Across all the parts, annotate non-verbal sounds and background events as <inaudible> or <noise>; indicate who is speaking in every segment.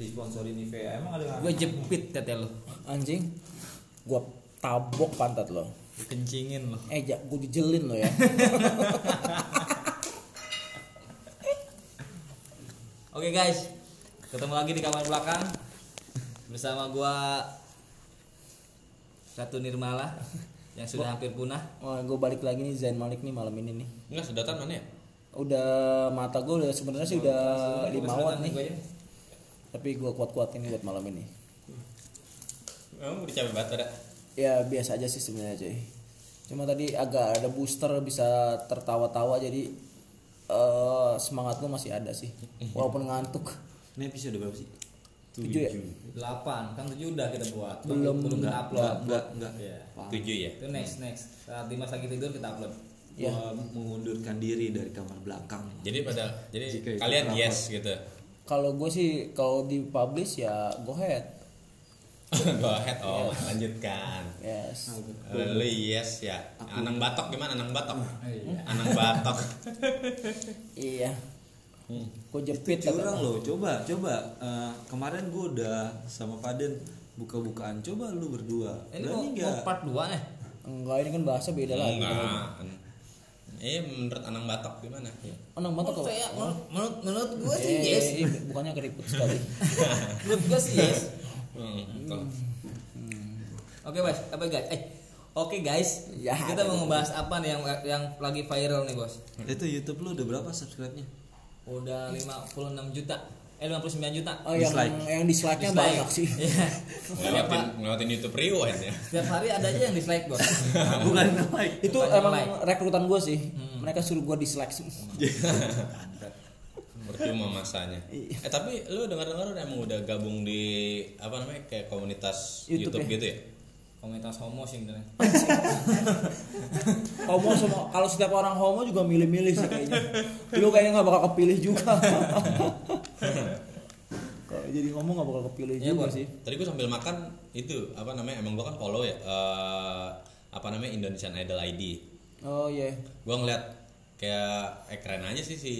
Speaker 1: disponsori Nivea emang ada
Speaker 2: gue jepit kata lo
Speaker 3: Anjing. Gua tabok pantat lo.
Speaker 2: kencingin lo
Speaker 3: Eh, ja, gua dijelin lo ya. <laughs>
Speaker 2: oke guys ketemu lagi di kamar belakang bersama gua satu Nirmala yang sudah hampir punah
Speaker 3: Oh, gue balik lagi nih Zain Malik nih malam ini nih.
Speaker 4: Enggak sedotan mana ya?
Speaker 3: Udah mata gue udah sebenarnya sih udah lima watt nih.
Speaker 2: Gua.
Speaker 3: Tapi gue kuat-kuatin buat malam ini.
Speaker 4: Kamu udah capek banget ada.
Speaker 3: Ya biasa aja sih sebenarnya cuy. Cuma tadi agak ada booster bisa tertawa-tawa jadi eh semangat gue masih ada sih. Walaupun ngantuk.
Speaker 1: ini episode berapa sih
Speaker 3: Tujuh ya?
Speaker 2: delapan kan tujuh udah kita buat
Speaker 3: Belum.
Speaker 2: belum kita upload
Speaker 1: enggak enggak
Speaker 2: Iya.
Speaker 4: Tujuh ya.
Speaker 2: itu next next saat Dimas lagi tidur kita upload
Speaker 3: Ya.
Speaker 1: Mengundurkan diri dari kamar belakang
Speaker 4: Jadi pada jadi
Speaker 1: Jika
Speaker 4: kalian yes gitu.
Speaker 3: Kalau gue sih kalau di publish ya go ahead. <laughs>
Speaker 4: Go ahead oh lanjutkan.
Speaker 3: Yes.
Speaker 4: Eh, Lu yes ya. Anang batok gimana anang batok? <laughs> Anang batok.
Speaker 3: Iya.
Speaker 4: Hmm.
Speaker 3: Gue
Speaker 1: itu
Speaker 3: jepit
Speaker 1: curang
Speaker 3: kata-
Speaker 1: loh coba coba Eh, kemarin gue udah sama Faden buka-bukaan coba lu berdua
Speaker 2: ini mau,
Speaker 1: berani
Speaker 2: mau
Speaker 1: nggak
Speaker 2: part 2 nih
Speaker 3: Enggak ini kan bahasa beda lagi.
Speaker 4: Enggak. Eh menurut anang batok gimana?
Speaker 3: Anang mata
Speaker 2: menurut
Speaker 3: kok.
Speaker 2: saya menurut menurut, menurut gue sih
Speaker 3: Eh,
Speaker 2: yes.
Speaker 3: eh, bukannya keriput sekali. <laughs>
Speaker 2: menurut gue sih yes.
Speaker 4: Hmm, betul.
Speaker 2: oke guys apa guys? Eh oke guys.
Speaker 3: Ya,
Speaker 2: kita mau ngebahas apa nih yang yang lagi viral nih bos?
Speaker 1: Itu YouTube lu udah berapa subscribe-nya?
Speaker 2: Udah 56 juta eh 59 juta
Speaker 3: Oh yang
Speaker 1: Dislike.
Speaker 3: yang dislike-nya
Speaker 2: Dislike.
Speaker 3: banyak sih. <laughs>
Speaker 2: Iya.
Speaker 4: Ngelewatin ngelewatin YouTube rewind ya.
Speaker 2: Setiap hari ada aja yang dislike bos. <laughs>
Speaker 1: bukan like
Speaker 3: Itu emang
Speaker 2: like.
Speaker 3: rekrutan gue sih.
Speaker 2: Hmm.
Speaker 3: Mereka suruh gue dislike.
Speaker 4: Percuma <laughs> masanya.
Speaker 3: Iya.
Speaker 4: Eh tapi lu dengar-dengar emang udah gabung di apa namanya kayak komunitas
Speaker 3: YouTube
Speaker 4: YouTube,
Speaker 3: ya?
Speaker 4: gitu ya?
Speaker 2: Komunitas homo sih sebenarnya. <laughs>
Speaker 3: homo semua kalau setiap orang homo juga milih-milih sih kayaknya. Lu kayaknya nggak bakal kepilih juga. <laughs> kalau jadi ngomong nggak bakal kepilih
Speaker 2: Iya,
Speaker 3: juga
Speaker 2: Bos.
Speaker 3: sih.
Speaker 4: Tadi gue sambil makan itu apa namanya emang gue kan follow ya eh, apa namanya Indonesian Idol ID.
Speaker 3: Oh iya.
Speaker 4: Gue ngeliat kayak eh, keren aja sih si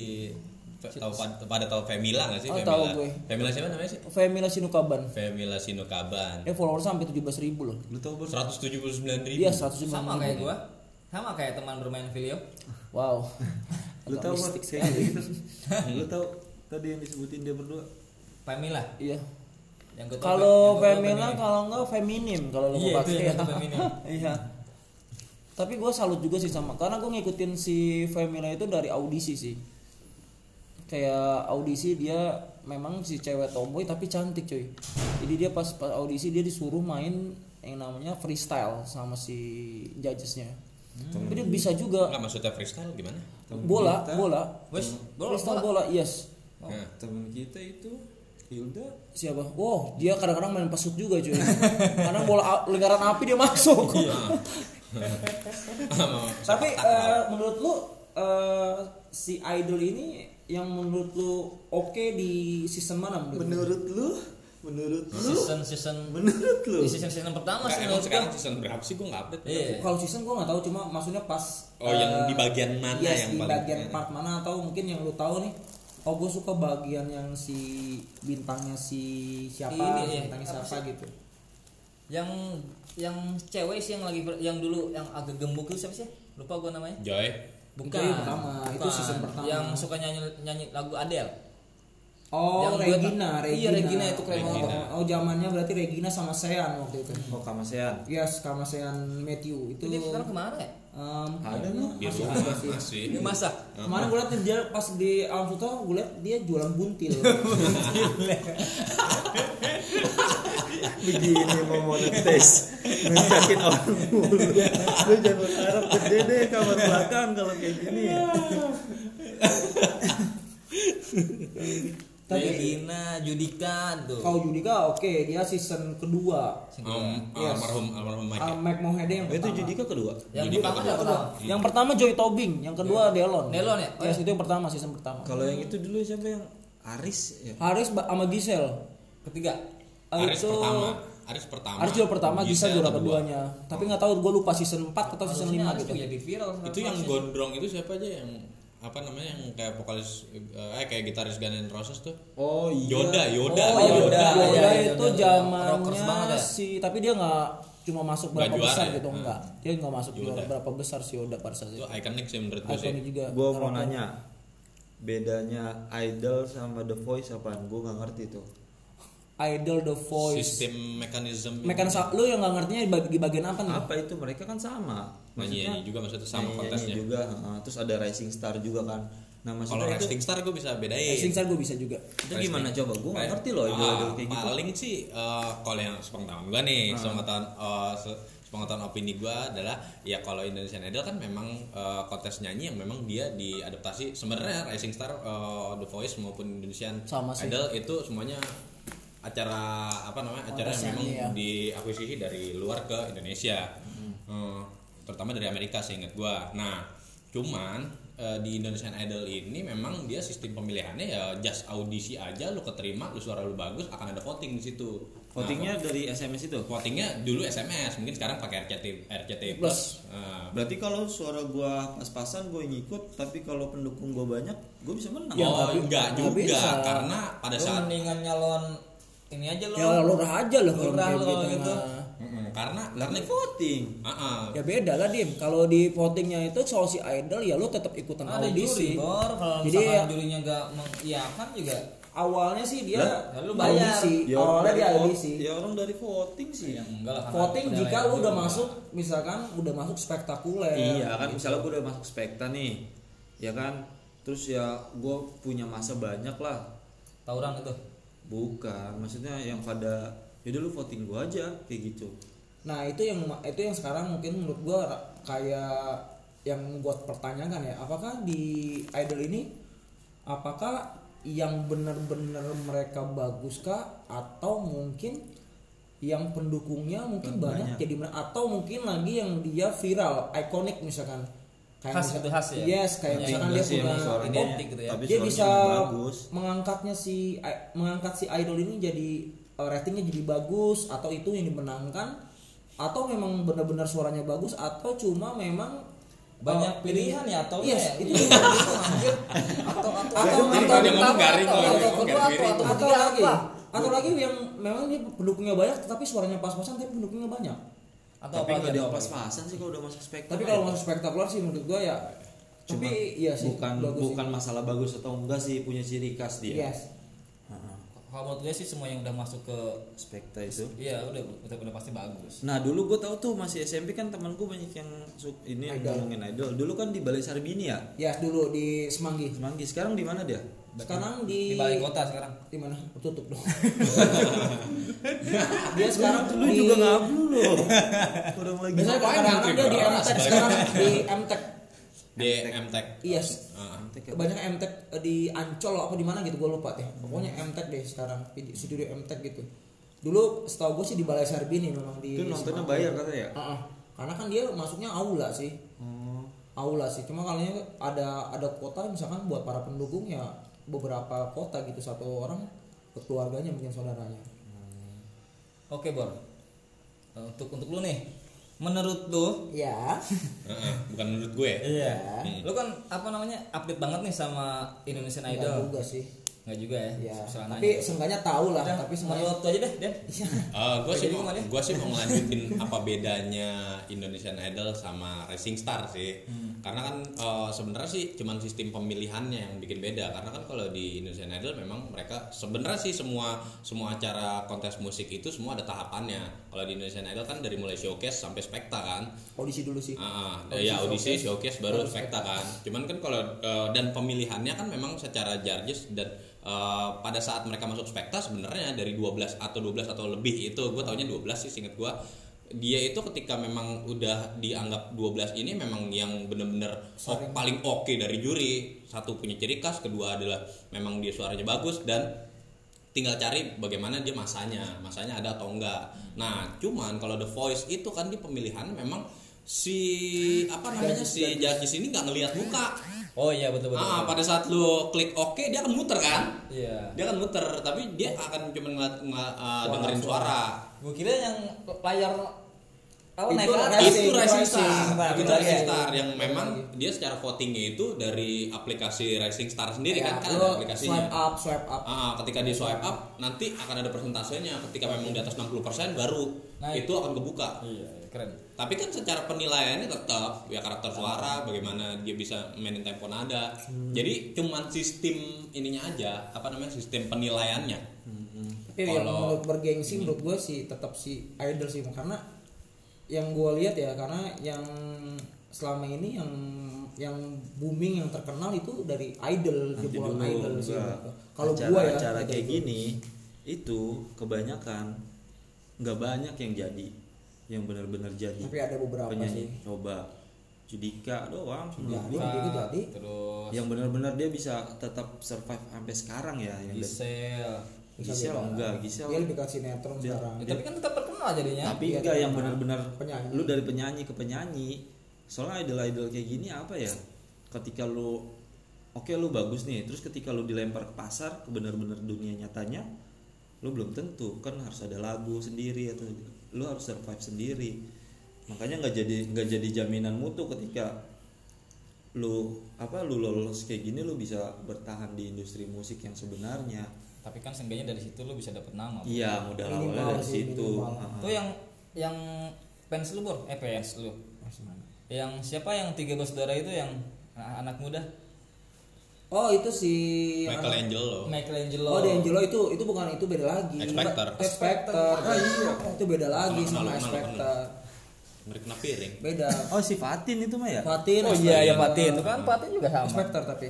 Speaker 4: tahu pada, pada tahu Femila nggak sih?
Speaker 3: Oh,
Speaker 4: Femila.
Speaker 3: tahu gue.
Speaker 4: Femila siapa namanya sih?
Speaker 3: Femila Sinukaban.
Speaker 4: Femila Sinukaban.
Speaker 3: Eh followers sampai 17 ribu loh.
Speaker 1: lu tau bos
Speaker 4: 179 ribu.
Speaker 3: Iya 190
Speaker 2: Sama kayak gua. Sama kayak teman bermain video.
Speaker 3: Wow. <laughs>
Speaker 1: lu bos
Speaker 3: mistik sekali.
Speaker 1: gitu <laughs> lu tau tadi yang disebutin dia berdua
Speaker 2: Famila.
Speaker 3: Iya.
Speaker 2: Tahu-
Speaker 3: Kalau
Speaker 2: tahu
Speaker 3: Femila kalau enggak feminim kalau lu
Speaker 2: Iya,
Speaker 3: mau
Speaker 2: itu
Speaker 3: pakai.
Speaker 2: feminim. <laughs>
Speaker 3: Iya. Tapi gue salut juga sih sama karena gue ngikutin si Femila itu dari audisi sih. Kayak audisi dia memang si cewek tomboy tapi cantik cuy. Jadi dia pas pas audisi dia disuruh main yang namanya freestyle sama si judgesnya. Tapi dia bisa juga
Speaker 4: Enggak maksudnya freestyle gimana?
Speaker 3: bola
Speaker 1: kita.
Speaker 3: bola.
Speaker 2: Wes, bola,
Speaker 3: freestyle
Speaker 2: bola.
Speaker 3: bola, yes.
Speaker 4: Nah,
Speaker 1: temen kita itu Hilda
Speaker 3: Siapa? Wow, dia kadang-kadang main pesut juga cuy. <laughs> Kadang bola lingkaran api dia masuk. <laughs> Tapi eh, menurut lu eh, si idol ini yang menurut lu oke di season mana menurut? lu?
Speaker 1: menurut lu menurut lu
Speaker 2: season season
Speaker 1: menurut lu
Speaker 2: di season season pertama sih menurut
Speaker 4: sekarang
Speaker 2: gua.
Speaker 4: season berapa sih gue nggak update.
Speaker 2: Iya.
Speaker 3: Kalau season gua nggak tahu cuma maksudnya pas
Speaker 4: Oh, yang
Speaker 3: eh,
Speaker 4: di bagian mana
Speaker 3: yes,
Speaker 4: yang
Speaker 3: di
Speaker 4: paling-
Speaker 3: bagian part mana atau mungkin yang lu tahu nih Oh gue suka bagian yang si bintangnya si siapa,
Speaker 2: Ini, iya.
Speaker 3: bintangnya
Speaker 2: Apa
Speaker 3: siapa gitu.
Speaker 2: Yang yang cewek sih yang lagi yang dulu yang agak gembuk itu siapa sih? Lupa gua namanya.
Speaker 4: Joy.
Speaker 2: Bukan.
Speaker 3: Itu yang pertama, itu season pertama.
Speaker 2: Yang suka nyanyi nyanyi lagu Adele.
Speaker 3: Oh
Speaker 2: Yang
Speaker 3: Regina, Regina.
Speaker 2: iya, Regina itu keren
Speaker 4: banget.
Speaker 3: Oh, zamannya berarti Regina sama Sean waktu itu.
Speaker 1: oh kamasean
Speaker 3: Yes, sama Sean Matthew itu.
Speaker 2: Dia sekarang ke mana ya?
Speaker 3: Em,
Speaker 1: Ada lu?
Speaker 4: Di
Speaker 3: masih
Speaker 4: rumah
Speaker 3: ada sih.
Speaker 4: masih.
Speaker 2: Dia masak.
Speaker 3: Kemarin gue liat dia pas di Alam Sutra gue liat dia jualan buntil. <laughs>
Speaker 1: begini mau monetize ngecakin orang mulu lu jangan harap gede deh kamar belakang kalau kayak gini <laughs>
Speaker 3: Tapi
Speaker 2: Regina, Judika tuh.
Speaker 3: kalau Judika oke dia season kedua.
Speaker 4: Um,
Speaker 3: Yes.
Speaker 4: almarhum almarhum Mike.
Speaker 3: Al Mac Mohede yang
Speaker 1: Oh, itu
Speaker 3: pertama.
Speaker 1: Judika kedua
Speaker 2: Yang
Speaker 4: Judika
Speaker 2: pertama
Speaker 4: kedua.
Speaker 2: yang pertama.
Speaker 3: Yang pertama Joy Tobing, yang kedua Delon.
Speaker 2: Delon ya? Oh,
Speaker 3: Yes, itu yang pertama season pertama.
Speaker 1: kalau yang itu dulu siapa yang Aris ya
Speaker 3: Haris ba- sama Gisel.
Speaker 2: Ketiga.
Speaker 3: Ah,
Speaker 4: Aris
Speaker 3: itu
Speaker 4: pertama. Aris pertama.
Speaker 3: Aris juara pertama, Gisel juara
Speaker 4: kedua.
Speaker 3: keduanya. Tapi nggak tahu gue lupa season 4 atau season
Speaker 2: Harusnya
Speaker 3: 5
Speaker 2: Aris
Speaker 3: gitu.
Speaker 2: tuh jadi viral.
Speaker 4: Itu yang gondrong itu siapa aja yang apa namanya yang kayak vokalis eh kayak gitaris Guns N' Roses tuh
Speaker 1: Oh iya.
Speaker 4: Yoda Yoda
Speaker 2: Oh,
Speaker 4: Yoda,
Speaker 2: Yoda.
Speaker 3: Yoda
Speaker 2: iya, iya,
Speaker 3: itu
Speaker 2: Yoda.
Speaker 3: zamannya
Speaker 2: Rockers banget ya?
Speaker 3: si tapi dia nggak cuma masuk berapa
Speaker 4: juara
Speaker 3: besar
Speaker 4: ya?
Speaker 3: gitu
Speaker 4: Hmm.
Speaker 3: enggak. Dia nggak masuk
Speaker 4: Yoda.
Speaker 3: berapa besar si Yoda pada saat
Speaker 4: itu
Speaker 3: itu.
Speaker 4: ikonik sih menurut gue sih
Speaker 3: juga.
Speaker 1: Gue mau nanya bedanya Idol sama The Voice apaan? Gue nggak ngerti tuh.
Speaker 3: Idol The Voice.
Speaker 4: sistem mekanisme
Speaker 3: Mekanisme lu yang nggak ngertinya di bag- di bagian apa nih?
Speaker 1: Apa itu? Mereka kan sama.
Speaker 4: nyanyi nyanyi juga maksudnya sama
Speaker 1: nyanyi-nyanyi
Speaker 4: kontesnya
Speaker 1: juga. heeh. Terus ada Rising Star juga kan. Nah
Speaker 4: kalau
Speaker 1: maksudnya itu,
Speaker 4: Rising Star gue bisa bedain
Speaker 3: Racing Star gue bisa juga.
Speaker 1: itu gimana coba? Gue nggak ngerti loh
Speaker 4: Ah,
Speaker 1: idol-idol kayak gitu.
Speaker 4: paling sih eh, kalau yang sepengetahuan gue nih sepengetahuan eh, se- sepengetahuan opini gue adalah ya kalau Indonesian Idol kan memang eh, kontes nyanyi yang memang dia diadaptasi sebenarnya Rising Star eh, The Voice maupun Indonesian
Speaker 3: Sama sih.
Speaker 4: Idol itu semuanya acara apa namanya acara yang memang
Speaker 3: ya.
Speaker 4: diakuisisi dari luar ke Indonesia Eh, terutama dari Amerika seingat gua nah cuman eh, di Indonesian Idol ini memang dia sistem pemilihannya ya just audisi aja lu keterima lu suara lu bagus akan ada voting di situ Nah,
Speaker 1: Votingnya dari SMS itu.
Speaker 4: votingnya dulu SMS mungkin sekarang pakai RCT RCT
Speaker 3: Plus.
Speaker 4: plus Nah,
Speaker 1: Berarti kalau suara gua pas-pasan gue ngikut, tapi kalau pendukung gue banyak, gue bisa menang.
Speaker 3: Ya,
Speaker 4: oh
Speaker 3: nggak bi-
Speaker 4: enggak
Speaker 3: nggak
Speaker 4: juga
Speaker 3: bisa.
Speaker 4: karena pada
Speaker 2: Lu
Speaker 4: saat
Speaker 2: mendingan nyalon ini aja lo.
Speaker 3: Ya lurah aja lah kalau
Speaker 2: Lurah lo
Speaker 3: gitu.
Speaker 2: gitu.
Speaker 4: Mm-mm, karena karena
Speaker 1: kan voting.
Speaker 4: Ah.
Speaker 3: Ya beda lah dim. Kalau di votingnya itu soal si idol ya lu tetap ikutan
Speaker 2: Ada
Speaker 3: audisi.
Speaker 2: juri bor kalau
Speaker 3: Jadi ya-
Speaker 2: jurinya gak mengiyakan juga
Speaker 3: Awalnya sih dia
Speaker 2: ya lu bayar.
Speaker 3: audisi.
Speaker 1: Ya,
Speaker 3: Awalnya dia audisi.
Speaker 1: Ya orang dari voting sih.
Speaker 2: ya enggak lah
Speaker 3: Voting jika
Speaker 2: penilaian
Speaker 3: lu udah
Speaker 2: juga.
Speaker 3: masuk misalkan udah masuk spektakuler.
Speaker 1: Iya kan misalnya gue udah masuk spekta nih, ya kan. Terus ya gue punya masa banyak lah.
Speaker 2: tawuran itu
Speaker 1: Bukan, maksudnya yang pada yaudah lu voting gue aja kayak gitu.
Speaker 3: Nah, itu yang itu yang sekarang mungkin menurut gua kayak yang buat pertanyakan ya, apakah di idol ini apakah yang benar-benar mereka bagus kah atau mungkin yang pendukungnya mungkin banyak,
Speaker 1: Banyak.
Speaker 3: jadi atau mungkin lagi yang dia viral, ikonik misalkan
Speaker 2: Khas
Speaker 3: misal-
Speaker 2: gitu, khas ya?
Speaker 3: Yes, kayak
Speaker 2: Ya,
Speaker 3: misalkan
Speaker 1: enggak
Speaker 3: dia punya
Speaker 2: identik gitu ya.
Speaker 3: Dia bisa
Speaker 1: bagus.
Speaker 3: mengangkatnya si mengangkat si idol ini jadi uh, ratingnya jadi bagus atau itu yang dimenangkan atau memang benar-benar suaranya bagus atau cuma memang
Speaker 2: banyak
Speaker 3: uh,
Speaker 2: pilihan ya atau
Speaker 3: yes,
Speaker 2: ya?
Speaker 3: itu
Speaker 2: Iya, atau atau
Speaker 3: Atau-
Speaker 2: atau
Speaker 4: ngomong garing,
Speaker 2: atau atau atau atau
Speaker 3: atau lagi atau lagi yang memang dia pendukungnya banyak tetapi suaranya pas-pasan tapi pendukungnya banyak
Speaker 2: atau
Speaker 1: Tapi
Speaker 2: lagi
Speaker 1: ada pas-pasan sih kalau udah masuk spekta.
Speaker 3: tapi kalau
Speaker 1: ya.
Speaker 3: masuk spektakuler sih menurut gua ya
Speaker 1: Cuma
Speaker 3: tapi iya sih
Speaker 1: bukan
Speaker 3: bagus
Speaker 1: bukan
Speaker 3: sih.
Speaker 1: masalah bagus atau enggak sih punya ciri khas dia.
Speaker 3: yes
Speaker 1: Heeh.
Speaker 2: kalau menurut gue sih semua yang udah masuk ke
Speaker 1: Spekta itu.
Speaker 2: iya udah udah, udah pasti bagus
Speaker 1: Nah dulu gue tahu tuh masih SMP kan temanku banyak yang suk ini yang
Speaker 3: Idol.
Speaker 1: ngomongin idol. Dulu kan di Balai Sarbini ya.
Speaker 3: ya dulu di Semanggi
Speaker 1: Semanggi sekarang di mana dia?
Speaker 3: Sekarang di
Speaker 2: di balai kota sekarang.
Speaker 3: Di mana? Tutup dong. <laughs> Dia sekarang
Speaker 1: Lu
Speaker 3: di,
Speaker 1: juga ngablu loh. Orang lagi
Speaker 3: biasanya kadang-kadang dia di? MTech sekarang di MTech
Speaker 4: di MTech
Speaker 3: iya
Speaker 4: Ah.
Speaker 3: kebanyakan MTech eh, di Ancol apa di mana gitu gue lupa deh. Pokoknya MTech deh sekarang di studio MTech gitu. Dulu setahu gue sih di Balai Sarbini memang di
Speaker 1: Itu nontonnya bayar katanya ya?
Speaker 3: Ah, ah. karena kan dia masuknya aula sih.
Speaker 1: Oh.
Speaker 3: aula sih. Cuma kalau ada ada kota misalkan buat para pendukung ya beberapa kota gitu satu orang buat keluarganya mungkin saudaranya.
Speaker 2: Oke bor. Eh, untuk untuk lu nih menurut lu
Speaker 3: ya
Speaker 4: Heeh, <laughs> bukan menurut gue
Speaker 2: iya.
Speaker 4: Hmm.
Speaker 2: lu kan apa namanya update banget nih sama Indonesian
Speaker 3: enggak
Speaker 2: Idol
Speaker 3: juga sih
Speaker 2: nggak juga ya
Speaker 3: ya tapi
Speaker 2: nanya.
Speaker 3: seenggaknya tahu lah
Speaker 2: Udah,
Speaker 3: tapi semuanya
Speaker 2: lu aja deh Den.
Speaker 4: Gue sih
Speaker 2: Jadi
Speaker 4: mau
Speaker 2: ya?
Speaker 4: gue sih mau ngelanjutin <laughs> apa bedanya Indonesian Idol sama Rising Star sih. Karena kan eh, sebenarnya sih cuman sistem pemilihannya yang bikin beda. Karena kan kalau di Indonesian Idol memang mereka sebenarnya sih semua semua acara kontes musik itu semua ada tahapannya. Kalau di Indonesian Idol kan dari mulai showcase sampai spekta kan.
Speaker 3: Audisi dulu sih.
Speaker 4: Ah, ah,
Speaker 3: Audisi,
Speaker 4: ya audisi,
Speaker 3: showcase,
Speaker 4: showcase, baru spekta kan. Cuman kan kalau eh, dan pemilihannya kan memang secara judges dan eh, pada saat mereka masuk spekta sebenarnya dari 12 atau 12 atau lebih itu gue taunya 12 sih singkat gue dia itu ketika memang udah dianggap 12 ini memang yang bener-bener paling oke dari juri. Satu punya ciri khas kedua adalah memang dia suaranya bagus dan tinggal cari bagaimana dia masanya masanya ada atau enggak. Nah cuman kalau The Voice itu kan di pemilihan memang si apa namanya si judges ini nggak ngelihat muka
Speaker 2: oh iya betul betul,
Speaker 4: ah
Speaker 2: betul.
Speaker 4: pada saat lu klik oke dia akan muter kan
Speaker 2: iya
Speaker 4: dia akan muter tapi dia akan cuma ngeliat, ngeliat, uh, dengerin suara
Speaker 2: gue kira yang layar Oh, naik
Speaker 3: Itu
Speaker 2: ke atas.
Speaker 3: Rising,
Speaker 4: itu Rising Star,
Speaker 2: Star,
Speaker 4: itu Rising
Speaker 2: ya.
Speaker 4: Star yang memang dia secara votingnya itu dari aplikasi Rising Star sendiri kan kan ada
Speaker 3: Lo
Speaker 4: aplikasinya.
Speaker 3: swipe up, swipe up.
Speaker 4: Ah, ketika di swipe up nanti akan ada persentasenya. Ketika memang di atas 60% baru
Speaker 2: Nah,
Speaker 4: itu akan kebuka.
Speaker 2: Iya, keren.
Speaker 4: Tapi kan secara penilaiannya tetap ya karakter suara, bagaimana dia bisa mainin tempo nada.
Speaker 3: Hmm.
Speaker 4: Jadi cuman sistem ininya aja, apa namanya sistem penilaiannya.
Speaker 3: Tapi yang
Speaker 4: Kalau-
Speaker 3: menurut bergengsi menurut gue sih tetap si idol sih karena yang gue lihat ya karena yang selama ini yang yang booming yang terkenal itu dari idol jebolan idol sih
Speaker 1: gua.
Speaker 3: kalau
Speaker 1: acara,
Speaker 3: gue ya
Speaker 1: acara kayak
Speaker 3: gitu.
Speaker 1: gini itu kebanyakan nggak banyak yang jadi yang benar-benar jadi
Speaker 3: tapi ada beberapa
Speaker 1: penyanyi
Speaker 3: sih
Speaker 1: coba Judika doang menurut
Speaker 3: Jadi,
Speaker 1: gua.
Speaker 3: gitu jadi.
Speaker 2: Terus
Speaker 1: yang benar-benar dia bisa tetap survive sampai sekarang ya yang
Speaker 2: Gisel.
Speaker 1: Gisel enggak Gisel
Speaker 3: dia lebih ke sinetron
Speaker 1: Dia-
Speaker 3: sekarang
Speaker 2: Ya, tapi kan tetap terkenal jadinya.
Speaker 1: tapi
Speaker 3: Iya,
Speaker 1: enggak yang benar-benar
Speaker 3: Penyanyi.
Speaker 1: lu dari penyanyi ke penyanyi soalnya idol-idol kayak gini apa ya ketika lu oke lu bagus nih terus ketika lu dilempar ke pasar ke benar-benar dunia nyatanya lu belum tentu kan harus ada lagu sendiri atau lu harus survive sendiri makanya nggak jadi nggak jadi jaminan mutu ketika lu apa lu lolos kayak gini lu bisa bertahan di industri musik yang sebenarnya
Speaker 2: Tapi kan seenggaknya dari situ lu bisa dapet nama.
Speaker 1: iya modal awalnya dari
Speaker 3: sih,
Speaker 1: situ.
Speaker 2: Itu yang yang fans lu bor, eh fans lu.
Speaker 3: Masih mana?
Speaker 2: Yang siapa yang tiga bersaudara itu yang anak muda?
Speaker 3: Oh itu si
Speaker 4: Michelangelo.
Speaker 2: Michelangelo.
Speaker 3: Oh, di Angelo itu itu bukan itu beda lagi.
Speaker 4: X Factor.
Speaker 1: Ah, iya.
Speaker 3: Itu beda lagi sama.
Speaker 4: Ngeri kena piring.
Speaker 3: Beda. <laughs>
Speaker 1: oh si Fatin itu mah ya
Speaker 3: Fatin.
Speaker 2: Oh iya, ya. Patin. Itu kan Patin juga sama.
Speaker 3: Factor tapi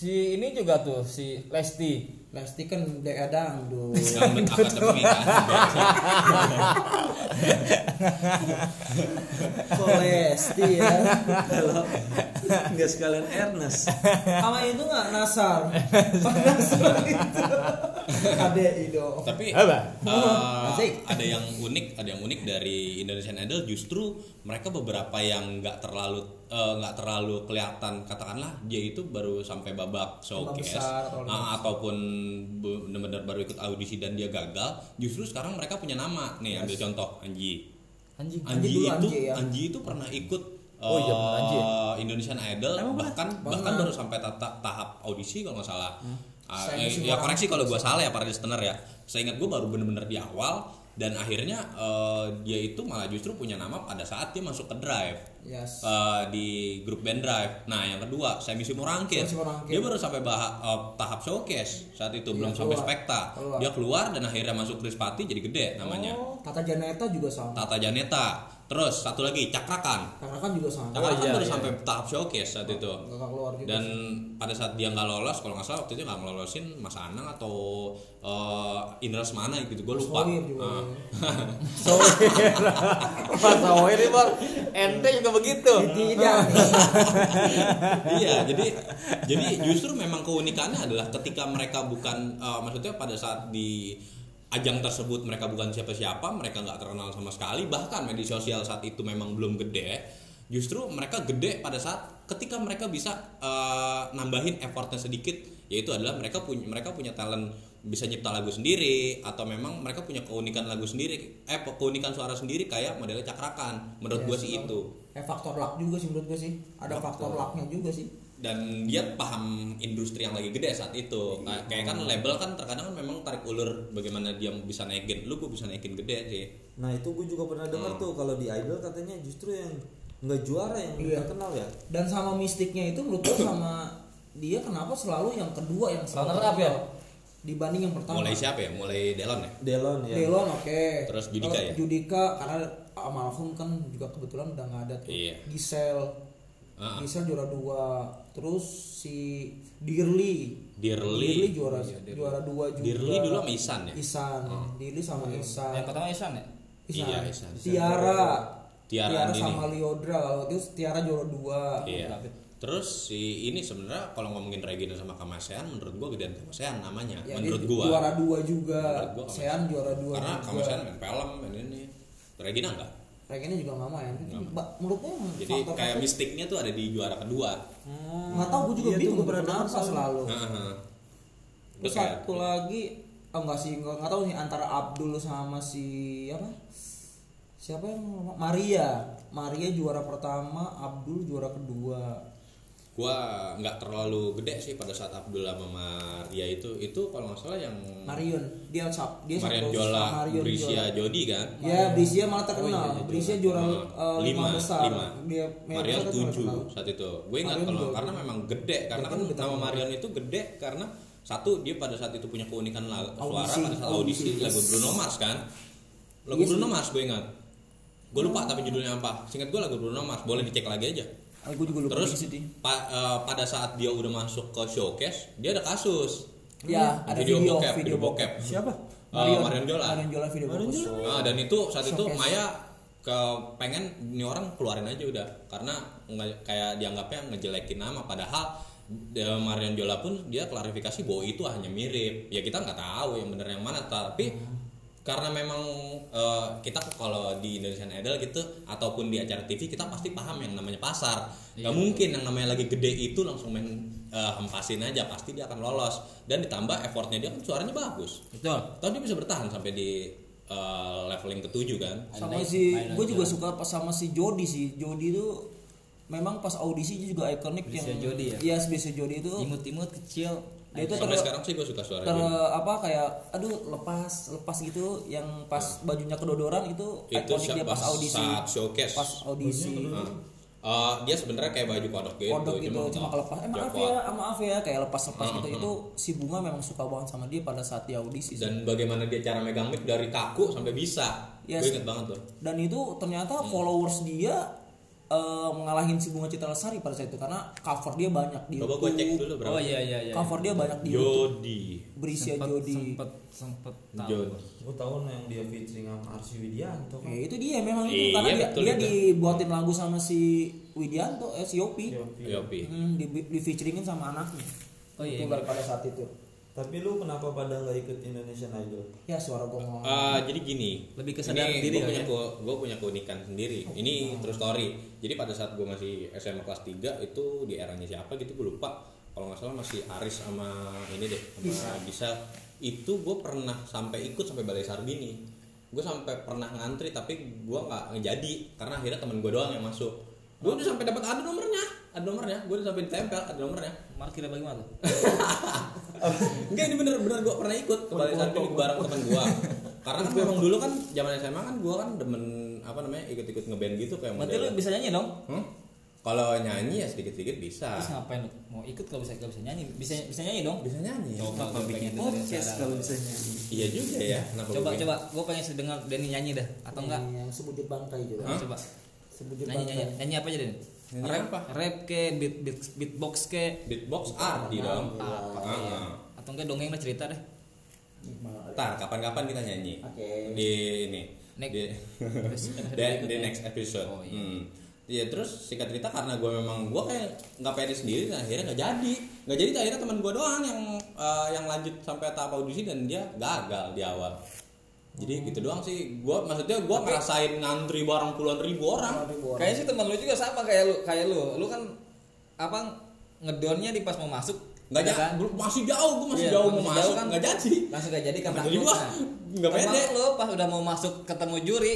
Speaker 2: Si ini juga tuh si Lesti.
Speaker 3: Lesti kan. Dangdut
Speaker 4: akademi kan.
Speaker 3: Kok Lesti ya.
Speaker 1: kalau nggak sekalian Ernest
Speaker 3: Sama itu nggak Nasar. Nasar itu. Ade Ido.
Speaker 4: Tapi
Speaker 2: Apa?
Speaker 3: Asik.
Speaker 4: ada yang unik, ada yang unik dari Indonesian Idol justru mereka beberapa yang nggak terlalu eh, nggak terlalu kelihatan katakanlah dia itu baru sampai babak showcase
Speaker 3: besar
Speaker 4: ah, ataupun be- benar-benar baru ikut audisi dan dia gagal justru sekarang mereka punya nama. Nih ambil contoh Anji.
Speaker 3: Anji?
Speaker 4: Anji,
Speaker 3: dulu
Speaker 4: itu
Speaker 3: Anji ya.
Speaker 4: Anji itu pernah ikut
Speaker 2: Oh iya, bener, Anji ya?
Speaker 4: eh, Indonesian Idol bahkan bahkan
Speaker 3: Pernah.
Speaker 4: baru sampai tata- tahap audisi kalau nggak salah. Ah, eh,
Speaker 3: masih
Speaker 4: ya
Speaker 3: kurang
Speaker 4: koreksi kalau gue salah ya para listener ya. Saya ingat gue baru bener-bener di awal dan akhirnya eh, dia itu malah justru punya nama pada saat dia masuk ke drive
Speaker 3: Yes.
Speaker 4: eh, di grup band drive. Nah yang kedua saya misi Murangkir. Dia baru sampai bah- eh, tahap showcase saat itu belum sampai
Speaker 3: keluar.
Speaker 4: spekta.
Speaker 3: Keluar.
Speaker 4: Dia keluar dan akhirnya masuk Krispati jadi gede namanya.
Speaker 3: Oh, Tata Janeta juga sama.
Speaker 4: Tata Janeta. Terus satu lagi Cakrakan.
Speaker 3: Karena kan juga sama.
Speaker 4: Cakrakan
Speaker 2: iya,
Speaker 4: baru
Speaker 2: iya.
Speaker 4: sampai tahap showcase saat itu.
Speaker 3: Nggak keluar juga.
Speaker 4: Dan pada saat dia nggak lolos, kalau nggak salah waktu itu nggak ngelolosin Mas Anang atau eh, Indra Semana gitu, gue lupa.
Speaker 3: Sohir juga.
Speaker 4: Ah. <laughs> <laughs>
Speaker 2: Sohir. Mas ini bang. Ente juga begitu.
Speaker 3: Tidak. <laughs>
Speaker 4: iya jadi jadi justru memang keunikannya adalah ketika mereka bukan eh, maksudnya pada saat di ajang tersebut mereka bukan siapa-siapa mereka nggak terkenal sama sekali bahkan media sosial saat itu memang belum gede justru mereka gede pada saat ketika mereka bisa eh, nambahin effortnya sedikit yaitu adalah mereka punya mereka punya talent bisa nyipta lagu sendiri atau memang mereka punya keunikan lagu sendiri eh keunikan suara sendiri kayak modelnya cakrakan menurut gua sih itu
Speaker 3: Eh faktor luck juga sih menurut gue sih. Ada faktor lucknya juga sih.
Speaker 4: Dan dia paham industri yang lagi gede saat itu Kayak- kayak kan label kan terkadang kan memang tarik ulur bagaimana dia bisa naikin lu gue bisa naikin gede sih
Speaker 1: Nah itu gue juga pernah dengar tuh kalau di idol katanya justru yang nggak juara yang
Speaker 3: Iya.
Speaker 1: terkenal ya.
Speaker 3: Dan sama mistiknya itu menurut gue sama dia kenapa selalu yang kedua yang selalu
Speaker 2: Runner up ya?
Speaker 3: dibanding yang pertama.
Speaker 4: mulai siapa ya mulai Delon ya
Speaker 1: Delon ya.
Speaker 3: Delon oke.
Speaker 4: Terus Judika ya?
Speaker 3: Judika karena almarhum kan juga kebetulan udah nggak ada tuh.
Speaker 4: Iya.
Speaker 3: Gisel.
Speaker 4: Ah.
Speaker 3: Gisel juara dua. Terus si Dirli.
Speaker 4: Dirli
Speaker 3: juara juara dua juga.
Speaker 4: Dirli dulu sama Isan ya
Speaker 3: Isan. Dirli sama Isan.
Speaker 2: Yang pertama Isan ya.
Speaker 3: Isan.
Speaker 4: Iya, Isan.
Speaker 3: Tiara.
Speaker 4: Tiara Andini.
Speaker 3: sama Liodra. Terus Tiara juara dua.
Speaker 4: iya terus si ini sebenarnya kalau ngomongin Regina sama Kamasean menurut gua gedean Kamasean namanya
Speaker 3: Ya,
Speaker 4: menurut gua
Speaker 3: juara dua juga.
Speaker 4: Menurut gua Kamasean.
Speaker 3: Sean juara dua
Speaker 4: karena
Speaker 3: juga.
Speaker 4: Kamasean main film ini Regina enggak
Speaker 3: Regina juga nggak main.
Speaker 4: Nggak.
Speaker 3: Ba- Menurut gue
Speaker 4: jadi kayak mistiknya tuh ada di juara kedua
Speaker 3: nggak tahu gue juga
Speaker 1: Iya
Speaker 3: bingung kenapa
Speaker 1: soalnya.
Speaker 3: selalu.
Speaker 4: Heeh.
Speaker 3: Terus
Speaker 4: kayak-
Speaker 3: satu lagi oh enggak sih nggak nggak tahu nih antara Abdul sama si apa siapa yang? Maria Maria juara pertama Abdul juara kedua
Speaker 4: gua nggak terlalu gede sih pada saat Abdul sama Maria itu. Itu kalau nggak salah yang
Speaker 3: Marion. Dia sap dia
Speaker 4: Marian
Speaker 3: satu
Speaker 4: Jola
Speaker 3: Marion
Speaker 4: Brisia
Speaker 3: Jola.
Speaker 4: Jody kan?
Speaker 3: Ya Brisia malah terkenal. Brisia juara
Speaker 4: Uh,
Speaker 3: eh, lima, besar. dia
Speaker 4: Maria tujuh saat itu. Gue ingat
Speaker 3: Marion
Speaker 4: kalau
Speaker 3: juga.
Speaker 4: karena memang gede karena kan nama Marion itu gede karena satu dia pada saat itu punya keunikan la- suara pada saat audisi,
Speaker 3: audisi,
Speaker 4: lagu. Bruno Mars kan? Lagu
Speaker 3: Iya.
Speaker 4: Bruno Mars gue ingat. Gue lupa tapi judulnya apa. Singkat gue lagu Bruno Mars. Boleh dicek lagi aja
Speaker 3: Gue juga lupa
Speaker 4: terus pa- eh, pada saat dia udah masuk ke showcase dia ada kasus
Speaker 3: ya ada
Speaker 4: Video
Speaker 3: video
Speaker 4: bokep,
Speaker 3: video
Speaker 4: video bokep.
Speaker 1: Siapa?
Speaker 4: Eh, Marion Jola.
Speaker 3: Marion Jola video
Speaker 1: Marion
Speaker 3: bokep.
Speaker 1: Jola.
Speaker 4: Nah, dan itu saat itu
Speaker 3: Showcase.
Speaker 4: Maya ke pengen ini orang keluarin aja udah karena nge- kayak dianggapnya ngejelekin nama padahal Marion Jola pun dia klarifikasi bahwa itu hanya mirip ya kita nggak tahu yang benar yang mana tapi karena memang eh, kita kalau di Indonesian Idol gitu ataupun di acara TV kita pasti paham yang namanya pasar. Nggak mungkin yang namanya lagi gede itu langsung main eh, hempasin aja pasti dia akan lolos. Dan ditambah effortnya dia kan suaranya bagus.
Speaker 2: Betul.
Speaker 4: Tahu dia bisa bertahan sampai di uh, leveling ketujuh kan?
Speaker 3: sama si gue juga suka pas sama si Jody sih. Jody itu memang pas audisi juga ikonik yang
Speaker 2: Jody ya?
Speaker 3: iya Brisia Jody itu
Speaker 2: imut-imut kecil
Speaker 3: dia itu
Speaker 4: Sampai
Speaker 3: ter,
Speaker 4: sekarang sih gue suka suara
Speaker 3: ter
Speaker 4: dia.
Speaker 3: apa kayak aduh lepas lepas gitu yang pas bajunya kedodoran itu
Speaker 4: Itu
Speaker 3: ikonik dia pas audisi
Speaker 4: saat showcase.
Speaker 3: pas audisi
Speaker 4: Nah, uh, dia sebenarnya kayak baju kodok gitu.
Speaker 3: kodok gitu cuma
Speaker 4: uh,
Speaker 3: kelepas eh maaf ya eh, maaf ya kayak lepas lepas
Speaker 4: Hmm,
Speaker 3: gitu
Speaker 4: hmm.
Speaker 3: itu si bunga memang suka banget sama dia pada saat di audisi sih.
Speaker 4: Dan bagaimana dia cara megang mic dari kaku sampai bisa.
Speaker 3: Yes.
Speaker 4: Gue inget banget tuh.
Speaker 3: dan itu ternyata
Speaker 4: Hmm.
Speaker 3: followers dia eh, mengalahin si bunga citra lestari pada saat itu karena cover dia banyak di
Speaker 4: Coba gue cek
Speaker 3: YouTube.
Speaker 4: dulu berapa.
Speaker 2: oh iya iya iya
Speaker 3: cover dia banyak di YouTube
Speaker 4: Jody.
Speaker 3: Brisia
Speaker 2: Sempet-
Speaker 3: Jody
Speaker 2: sempet sempet tahu.
Speaker 4: Jody.
Speaker 1: Gue tahu yang dia featuring sama Arsy Widianto kan.
Speaker 3: ya itu dia memang itu
Speaker 4: Iya,
Speaker 3: karena dia,
Speaker 4: betul
Speaker 3: dia dibuatin lagu sama si Widianto eh si Yopi
Speaker 1: Yopi.
Speaker 4: Yopi.
Speaker 3: hmm, di, di featuringin sama anaknya
Speaker 2: Oh iya,
Speaker 3: Itu
Speaker 2: iya.
Speaker 3: pada saat itu
Speaker 1: Tapi lu kenapa pada nggak ikut Indonesian Idol?
Speaker 3: ya suara gue ngomong
Speaker 4: Uh, jadi gini,
Speaker 2: Lebih kesadaran
Speaker 4: ini
Speaker 2: diri
Speaker 4: gue punya
Speaker 2: ya?
Speaker 4: gue punya keunikan sendiri. Ini true story. Jadi pada saat gue masih SMA kelas 3 itu di eranya siapa gitu gue lupa. Kalau nggak salah masih Aris sama ini deh, sama bisa. Itu gue pernah sampai ikut sampai Balai Sarbini. Gue sampai pernah ngantri tapi gue nggak ngejadi karena akhirnya temen gue doang yang masuk. Gue udah sampai dapat ada nomornya, ada nomornya. Gue udah sampai ditempel ada nomornya.
Speaker 2: Mark kira bagaimana tuh? <laughs>
Speaker 4: Enggak ini bener-bener gue pernah ikut. Ke Balai Sarbini bareng temen gue Karena kan memang dulu kan zaman SMA kan gue kan demen apa namanya ikut-ikut ngeband gitu kayak
Speaker 2: berarti lu bisa nyanyi dong?
Speaker 4: Hmm? Kalau nyanyi ya sedikit-sedikit bisa.
Speaker 2: terus ngapain lu? Mau ikut kalau bisa kalau bisa nyanyi. Bisa bisa nyanyi dong?
Speaker 4: Bisa nyanyi. Ya.
Speaker 2: coba pengen dengerin
Speaker 1: Podcast kalau bisa nyanyi.
Speaker 4: Iya juga ya. Kenapa
Speaker 2: coba
Speaker 4: gue-
Speaker 2: coba. Gue pengen dengar Denny nyanyi dah. Atau enggak?
Speaker 3: yang sebut bangkai juga.
Speaker 2: Coba.
Speaker 3: Sebut
Speaker 2: nyanyi nyanyi. nyanyi apa aja Den
Speaker 4: Nyanyi
Speaker 2: rap
Speaker 4: apa?
Speaker 2: rap ke beat, beat beatbox ke
Speaker 4: Beatbox arti dong.
Speaker 2: apa
Speaker 4: Ah,
Speaker 2: kayak
Speaker 4: ah.
Speaker 2: atau enggak dongeng lah cerita deh
Speaker 4: Ntar kapan-kapan kita nyanyi.
Speaker 3: Oke.
Speaker 4: Di ini.
Speaker 2: Next.
Speaker 4: Di, <laughs> di, di next episode.
Speaker 2: Oh, iya.
Speaker 4: Hmm. Ya terus singkat cerita karena gue memang gue kayak nggak pede sendiri dan akhirnya nggak jadi nggak jadi akhirnya teman gue doang yang eh, yang lanjut sampai tahap audisi dan dia gagal di awal jadi gitu doang sih. Gue maksudnya gue ngerasain ngantri bareng puluhan ribu orang.
Speaker 2: Kayaknya sih teman lu juga sama kayak lu kayak lu. Lu kan apa ngedonnya di pas mau masuk.
Speaker 4: Nggak
Speaker 2: ya
Speaker 4: jadi masih jauh gue masih
Speaker 2: Iya,
Speaker 4: jauh
Speaker 2: masih
Speaker 4: mau
Speaker 2: jauh
Speaker 4: masuk.
Speaker 2: kan.
Speaker 4: nggak jadi.
Speaker 2: Langsung gak jadi karena
Speaker 4: Jadi gua. Nggak pede.
Speaker 2: lu pas udah mau masuk ketemu juri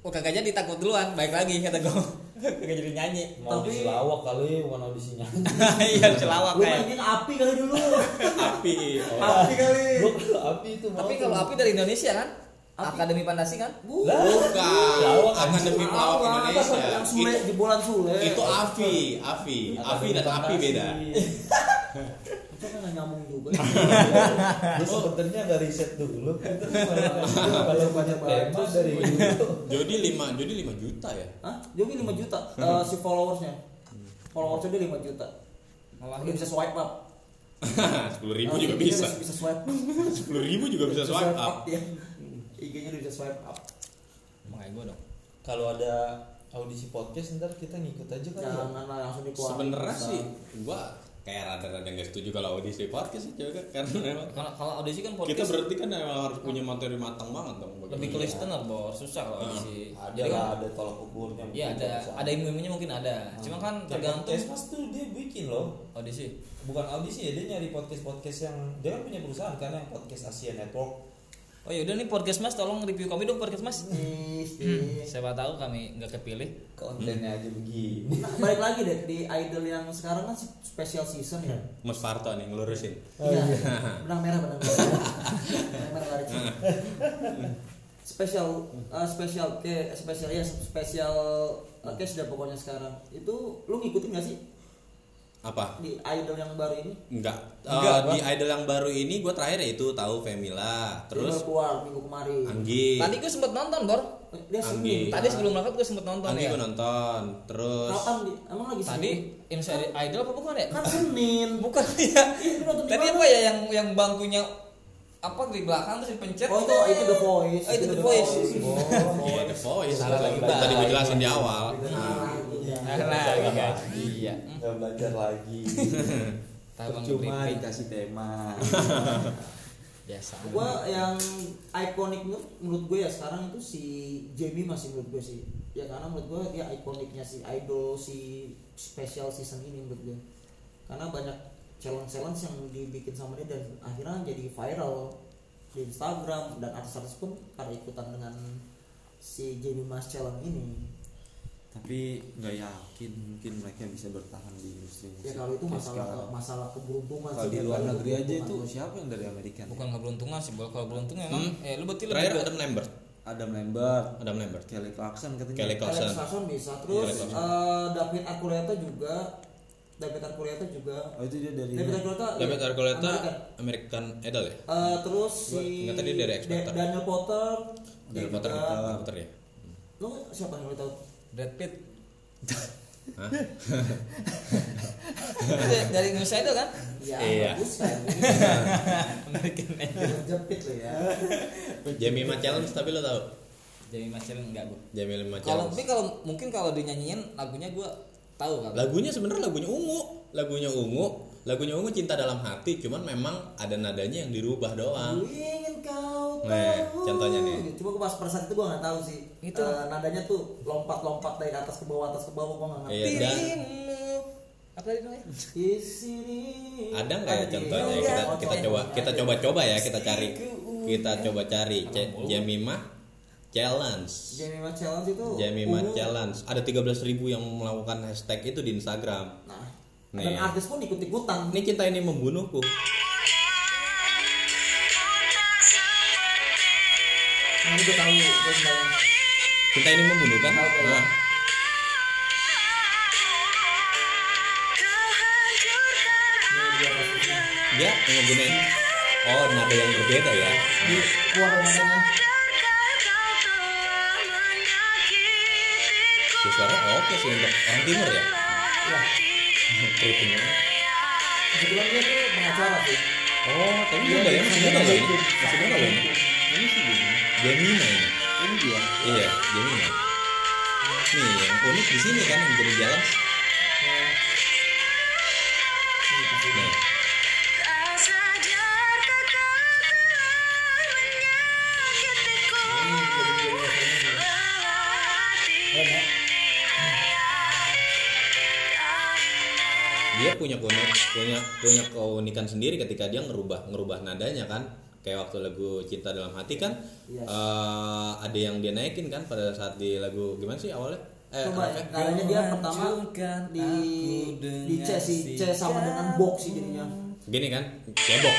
Speaker 2: oh kagak jadi takut duluan. Baik lagi kata gue kagak jadi nyanyi.
Speaker 1: Mau
Speaker 3: Tapi-
Speaker 1: diselawak kali bukan audisi nyanyi. <laughs>
Speaker 2: iya celawak
Speaker 3: lu
Speaker 2: kayak.
Speaker 3: mainin api kali dulu. <laughs>
Speaker 4: Api. Oh.
Speaker 3: api kali.
Speaker 1: Gua api itu mau
Speaker 2: tapi kalau api dari Indonesia kan Akademi Pandasi kan?
Speaker 1: Lah,
Speaker 4: bukan.
Speaker 1: Lawak,
Speaker 4: akademi pelawak Indonesia.
Speaker 3: Yang sule
Speaker 4: itu,
Speaker 3: jebolan sule.
Speaker 4: itu Afi Afi. Afi dan Api beda.
Speaker 3: Itu kan nggak nyambung juga. <laughs>
Speaker 1: Gue sebenarnya ada riset dulu. Kalau <laughs> banyak tema dari.
Speaker 4: Jody 5 Jody 5 juta ya?
Speaker 3: Hah? Jogi 5 juta? <laughs> Eh, si followersnya? Followersnya dia 5 juta.
Speaker 2: Malah
Speaker 3: dia bisa swipe up.
Speaker 4: Sepuluh ribu juga bisa.
Speaker 3: bisa swipe
Speaker 4: sepuluh ribu juga bisa swipe up.
Speaker 3: ya IG-nya dia bisa swipe up
Speaker 2: makanya gue dong
Speaker 1: Kalau ada audisi podcast ntar kita ngikut aja kali ya.
Speaker 3: jangan lah langsung dikeluarin
Speaker 4: sebenarnya
Speaker 3: Bisa.
Speaker 4: sih gua kayak rada-rada nggak setuju kalau audisi podcast sih juga karena memang
Speaker 2: kalau kalau audisi kan
Speaker 4: kita
Speaker 2: podcast
Speaker 4: berarti kan memang harus punya materi matang banget dong
Speaker 2: lebih ke listener bor susah kalau audisi
Speaker 1: Ada
Speaker 2: Jadi kan-
Speaker 1: ada tolak ukurnya.
Speaker 2: Iya
Speaker 1: mungkin
Speaker 2: ada
Speaker 1: bisa.
Speaker 2: ada ilmu-ilmunya mungkin ada. Cuma kan tergantung
Speaker 1: Podcast tuh dia bikin loh.
Speaker 2: audisi.
Speaker 1: Bukan audisi ya, dia nyari podcast-podcast yang dia kan punya perusahaan karena yang podcast Asia Network
Speaker 2: Oh ya udah nih podcast Mas tolong review kami dong podcast Mas.
Speaker 3: Ih,
Speaker 2: Hmm, siapa tahu kami nggak kepilih.
Speaker 1: kontennya aja begini
Speaker 3: Nah, balik lagi deh di idol yang sekarang kan special season ya.
Speaker 4: Mas Farto nih ngelurusin
Speaker 3: Iya. Benang merah benang merah. benang merah garis. Spesial eh, spesial ke spesial ya spesial eh, case dah pokoknya sekarang. Itu lu ngikutin gak sih
Speaker 4: apa
Speaker 3: di idol yang baru ini?
Speaker 4: enggak,
Speaker 2: Enggak,
Speaker 4: Eh, di idol yang baru ini gue terakhir ya itu tahu Femila
Speaker 3: Dia
Speaker 4: terus
Speaker 3: keluar minggu kemarin.
Speaker 4: Anggi
Speaker 2: Tadi gue sempet nonton Bor.
Speaker 3: Dia
Speaker 4: Anggi.
Speaker 3: Senin.
Speaker 2: Tadi sebelum berangkat gue sempet nonton
Speaker 4: Anggi
Speaker 2: ya.
Speaker 4: gue nonton terus
Speaker 3: Kapan di? Emang lagi
Speaker 2: Tadi
Speaker 3: Senin?
Speaker 2: MC Idol apa bukan ya?
Speaker 3: Kan Senin. <laughs>
Speaker 2: Bukan ya. Tadi apa ya yang yang bangkunya apa di belakang terus dipencet?
Speaker 3: Oh itu itu The Voice.
Speaker 2: Oh, itu The Voice.
Speaker 3: Oh,
Speaker 4: Iya, The Voice.
Speaker 2: Salah lagi,
Speaker 4: Tadi gue jelasin di awal.
Speaker 3: Nah, iya.
Speaker 2: Nah, iya.
Speaker 1: Nggak belajar lagi. <laughs> Cuma dikasih tema. <laughs>
Speaker 2: Biasa.
Speaker 3: gua yang ikonik menurut, gue ya sekarang itu si Jamie masih menurut gue sih. Ya karena menurut gue dia ikoniknya si idol si special season ini menurut gue karena banyak challenge challenge yang dibikin sama dia dan akhirnya jadi viral di Instagram dan artis-artis pun pada ikutan dengan si Jamie Mas challenge ini
Speaker 1: tapi nggak yakin mungkin mereka bisa bertahan di industri musik
Speaker 3: ya kalau itu masalah
Speaker 1: sekarang.
Speaker 3: masalah keberuntungan
Speaker 1: kalau di
Speaker 3: dia
Speaker 1: luar negeri aja itu siapa yang dari Amerika nih?
Speaker 2: Bukan keberuntungan sih. Kalau beruntung emang
Speaker 4: Hmm.
Speaker 2: eh lu berarti
Speaker 4: Terakhir
Speaker 2: ke-
Speaker 4: Adam Lambert.
Speaker 1: Adam Lambert
Speaker 4: Adam Lambert.
Speaker 1: Kelly Clarkson katanya
Speaker 4: Kelly Clarkson.
Speaker 3: Bisa
Speaker 4: Iya,
Speaker 3: terus
Speaker 4: Sasson.
Speaker 3: eh, David Archuleta juga David Archuleta juga
Speaker 1: oh itu dia dari
Speaker 3: David Archuleta
Speaker 4: David
Speaker 3: iya,
Speaker 4: Archuleta
Speaker 3: American.
Speaker 4: American Idol ya?
Speaker 3: Eh, terus si
Speaker 4: ingat tadi dari X
Speaker 3: Daniel Potter
Speaker 4: Dari
Speaker 3: dia
Speaker 4: Potter Potter ya.
Speaker 3: lu siapa yang lu tahu
Speaker 2: Brad Pitt. Dari Indonesia itu kan?
Speaker 3: ya
Speaker 4: Iya.
Speaker 3: bagus kan
Speaker 2: American Idol.
Speaker 3: jepit lo ya
Speaker 4: Jamie Ma Challenge tapi lo tau?
Speaker 2: Jadi macam enggak gua.
Speaker 4: Jamie Ma
Speaker 2: Kalau tapi
Speaker 4: Challenge.
Speaker 2: kalau mungkin kalau dinyanyiin lagunya gua tahu kan.
Speaker 4: Lagunya sebenarnya lagunya ungu, lagunya ungu, lagunya ungu cinta dalam hati, cuman memang ada nadanya yang dirubah doang. Nih, contohnya nih.
Speaker 3: cuma gua pas pada saat itu gua nggak tahu sih.
Speaker 2: Itu.
Speaker 3: Eh, nadanya tuh lompat-lompat dari atas ke bawah atas ke bawah gua nggak ngerti.
Speaker 4: Iya, dan.
Speaker 2: Apa tadi namanya?
Speaker 3: di sini
Speaker 4: ada nggak ya contohnya?
Speaker 3: Oh,
Speaker 4: kita kita coba kita coba-coba ya kita cari. Kita coba cari. C- Jemima Challenge.
Speaker 3: Jamie Mas Challenge itu?
Speaker 4: Jemima
Speaker 3: ungu.
Speaker 4: Challenge. Ada 13.000 yang melakukan hashtag itu di Instagram.
Speaker 3: Nah,
Speaker 4: Nih.
Speaker 3: dan artis pun ikut-ikutan.
Speaker 4: ini cinta ini membunuhku
Speaker 3: Nah, ini gue tahu gue sebenarnya.
Speaker 4: cinta ini membunuh kan
Speaker 3: Tahu, tahu.
Speaker 4: nah, menggunakan oh nada yang berbeda ya
Speaker 3: Di nadanya.
Speaker 4: Si suaranya oke sih untuk orang timur ya
Speaker 3: Ya,
Speaker 4: Keritingnya.
Speaker 3: kebetulan dia tuh pengacara sih.
Speaker 4: oh tapi
Speaker 3: Dia
Speaker 4: muda ya masih muda loh ini muda loh ini
Speaker 1: ini sih gini.
Speaker 4: Jemima ini
Speaker 1: dia
Speaker 4: Iya, Gemini. Nih, yang unik di sini kan yang jadi jalan. Nih, dia punya punya punya keunikan sendiri ketika dia ngerubah ngerubah nadanya kan. Kayak waktu lagu Cinta dalam Hati kan
Speaker 3: Yes.
Speaker 4: eh, ada yang dia naikin kan pada saat di lagu gimana sih awalnya? Eh,
Speaker 3: Coba
Speaker 4: apa?
Speaker 3: nadanya dia pertama di di C sih C sama dengan box sih jadinya.
Speaker 4: Gini kan, cebok.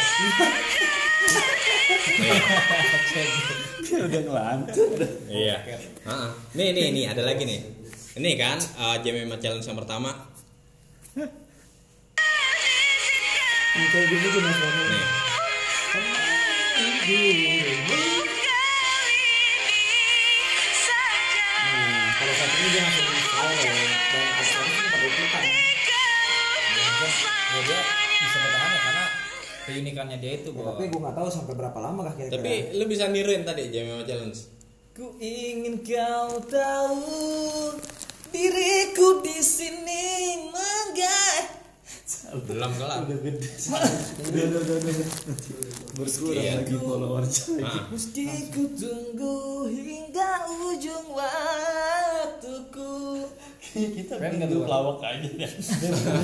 Speaker 1: udah ngelantur
Speaker 4: Iya. Heeh. Nih, nih, nih ada lagi nih. Ini kan uh, Jemima Challenge yang pertama.
Speaker 3: Yang saat ini dia langsung viral ya. dan artis-artis pada ikutan.
Speaker 2: Ya dia bisa bertahan ya karena keunikannya dia itu
Speaker 3: Ya,
Speaker 2: bahwa
Speaker 3: tapi gue nggak tahu sampai berapa lama kah kira-kira.
Speaker 4: Tapi lu bisa niruin tadi Jemima Challenge.
Speaker 2: Ku ingin kau tahu diriku di sini menggah.
Speaker 4: Belum kelar.
Speaker 1: udah gede. Udah udah udah udah berkurang lagi followersnya
Speaker 4: Nah,
Speaker 2: Meski ku tunggu hingga ujung waktuku.
Speaker 1: kita
Speaker 2: nggak
Speaker 1: grup
Speaker 2: tuh,
Speaker 1: lawak aja. Ya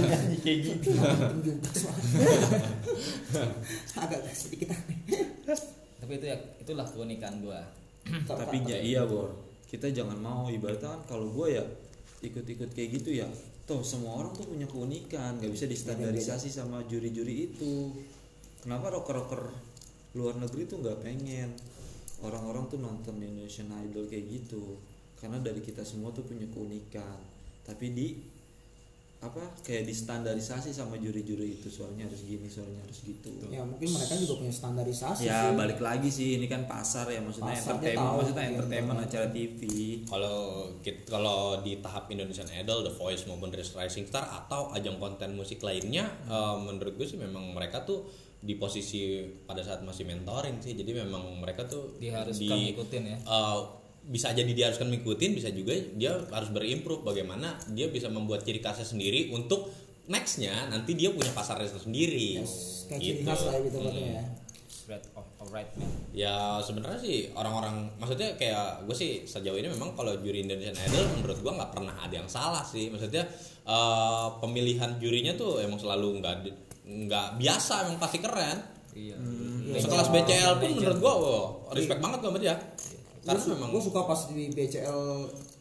Speaker 1: nyanyi kayak gitu.
Speaker 3: Agak sedikit aneh.
Speaker 2: tapi itu ya itulah keunikan gua.
Speaker 1: Tapi ya iya bor. Kita jangan mau ibaratnya kan kalau gue ya ikut-ikut kayak gitu ya toh semua orang tuh punya keunikan nggak bisa distandarisasi sama juri-juri itu. Kenapa rocker-rocker luar negeri tuh nggak pengen orang-orang tuh nonton Indonesian Idol kayak gitu? Karena dari kita semua tuh punya keunikan. Tapi di apa kayak distandarisasi sama juri-juri itu suaranya harus gini suaranya harus gitu
Speaker 3: ya mungkin mereka juga punya standarisasi
Speaker 1: ya
Speaker 3: sih.
Speaker 1: balik lagi sih ini kan pasar ya maksudnya
Speaker 3: Pasar,
Speaker 1: entertainment
Speaker 3: tahu
Speaker 1: maksudnya
Speaker 3: dia
Speaker 1: entertainment
Speaker 3: tahu.
Speaker 1: acara TV
Speaker 4: Kalau kalau di tahap Indonesian Idol, The Voice maupun The Rising Star atau ajang konten musik lainnya, eh, menurut gue sih memang mereka tuh di posisi pada saat masih mentoring sih. Jadi memang mereka tuh
Speaker 2: diharuskan
Speaker 4: di-
Speaker 2: ngikutin ya
Speaker 4: eh, bisa jadi diharuskan mengikutin, bisa juga dia harus berimprove. Bagaimana dia bisa membuat ciri khasnya sendiri untuk nextnya nanti dia punya pasarnya sendiri.
Speaker 3: Yes, kayak ciri khas lah gitu katanya ya.
Speaker 2: Alright man.
Speaker 4: Ya sebenarnya sih orang-orang maksudnya kayak gue sih sejauh ini memang kalau juri Indonesian Idol menurut gue nggak pernah ada yang salah sih. Maksudnya eh, pemilihan jurinya tuur emang selalu nggak nggak biasa emang pasti keren.
Speaker 2: Iya.
Speaker 4: Sekelas BCL pun menurut gue wow, respect banget gue sama dia karena
Speaker 3: gue
Speaker 4: memang
Speaker 3: suka pas di BCL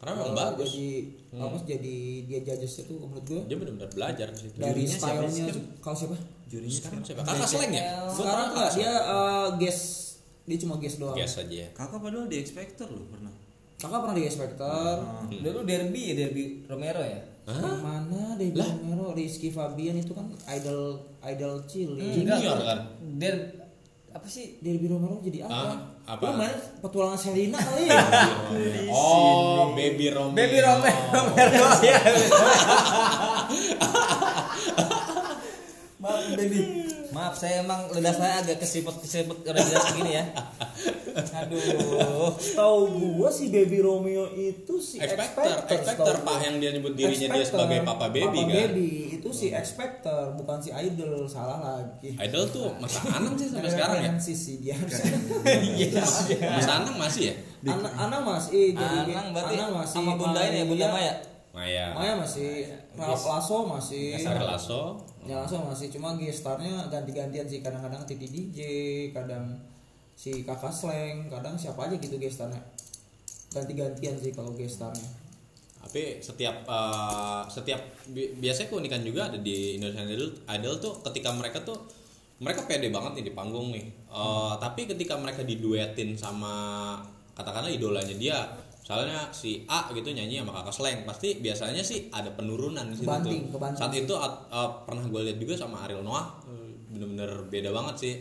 Speaker 4: Karena memang
Speaker 3: eh,
Speaker 4: bagus.
Speaker 3: jadi apa jadi dia judges itu menurut gue
Speaker 4: dia benar-benar belajar di situ.
Speaker 3: Dari
Speaker 1: Jurinya siapa
Speaker 3: stylenya
Speaker 1: sih?
Speaker 3: kalau siapa?
Speaker 1: Jurinya
Speaker 4: sekarang
Speaker 1: siapa?
Speaker 4: siapa? Kakak seleng ya. Gua
Speaker 3: sekarang enggak dia eh, guest. Dia cuma guest doang.
Speaker 4: Guess aja ya.
Speaker 1: Kakak padahal di Expector loh pernah.
Speaker 3: Kakak pernah di Spectre
Speaker 2: dulu derby ya derby Romero ya?
Speaker 3: Yang mana Debbie Romero? Rizky Fabian itu kan idol idol Chili
Speaker 4: Junior kan?
Speaker 2: Der apa sih?
Speaker 3: Debbie Romero jadi apa?
Speaker 4: Ah, apa?
Speaker 3: Lu main petualangan Selina kali ya? <laughs>
Speaker 4: oh baby Romeo.
Speaker 2: Baby Romero Romero <laughs> ya maaf baby maaf saya emang lidah saya agak kesiput kesiput orang jelas segini ya aduh
Speaker 3: Tahu gua si Baby Romeo itu si
Speaker 4: Expector,
Speaker 3: Expector,
Speaker 4: pak yang dia nyebut dirinya dia sebagai Papa Baby
Speaker 3: Papa
Speaker 4: kan.
Speaker 3: Baby itu si Expector bukan si Idol salah lagi.
Speaker 4: Idol tuh Mas Anang sih sampai sekarang ya.
Speaker 3: Sih dia.
Speaker 4: Mas Anang masih ya?
Speaker 3: Anak anak masih jadi
Speaker 2: Anang berarti
Speaker 3: Anang masih
Speaker 2: sama bunda ini ya bunda Maya
Speaker 4: Maya.
Speaker 3: Maya masih Ralph Lasso masih
Speaker 4: Ariel Lasso.
Speaker 3: Ya langsung masih cuma gestarnya ganti-gantian sih kadang-kadang Titi DJ, kadang si Kakak Sleng, kadang siapa aja gitu gestarnya. Ganti-gantian sih kalau gestarnya.
Speaker 4: Tapi setiap eh, setiap bi- biasanya keunikan juga ada di Indonesian Idol, Idol tuh ketika mereka tuh mereka pede banget nih di panggung nih. Eh, tapi ketika mereka diduetin sama katakanlah idolanya dia misalnya si A gitu nyanyi sama kakak Sleng pasti biasanya sih ada penurunan di situ
Speaker 3: Kebanting,
Speaker 4: tuh.
Speaker 3: kebanting
Speaker 4: saat itu eh, pernah gue lihat juga sama Ariel Noah bener-bener beda banget sih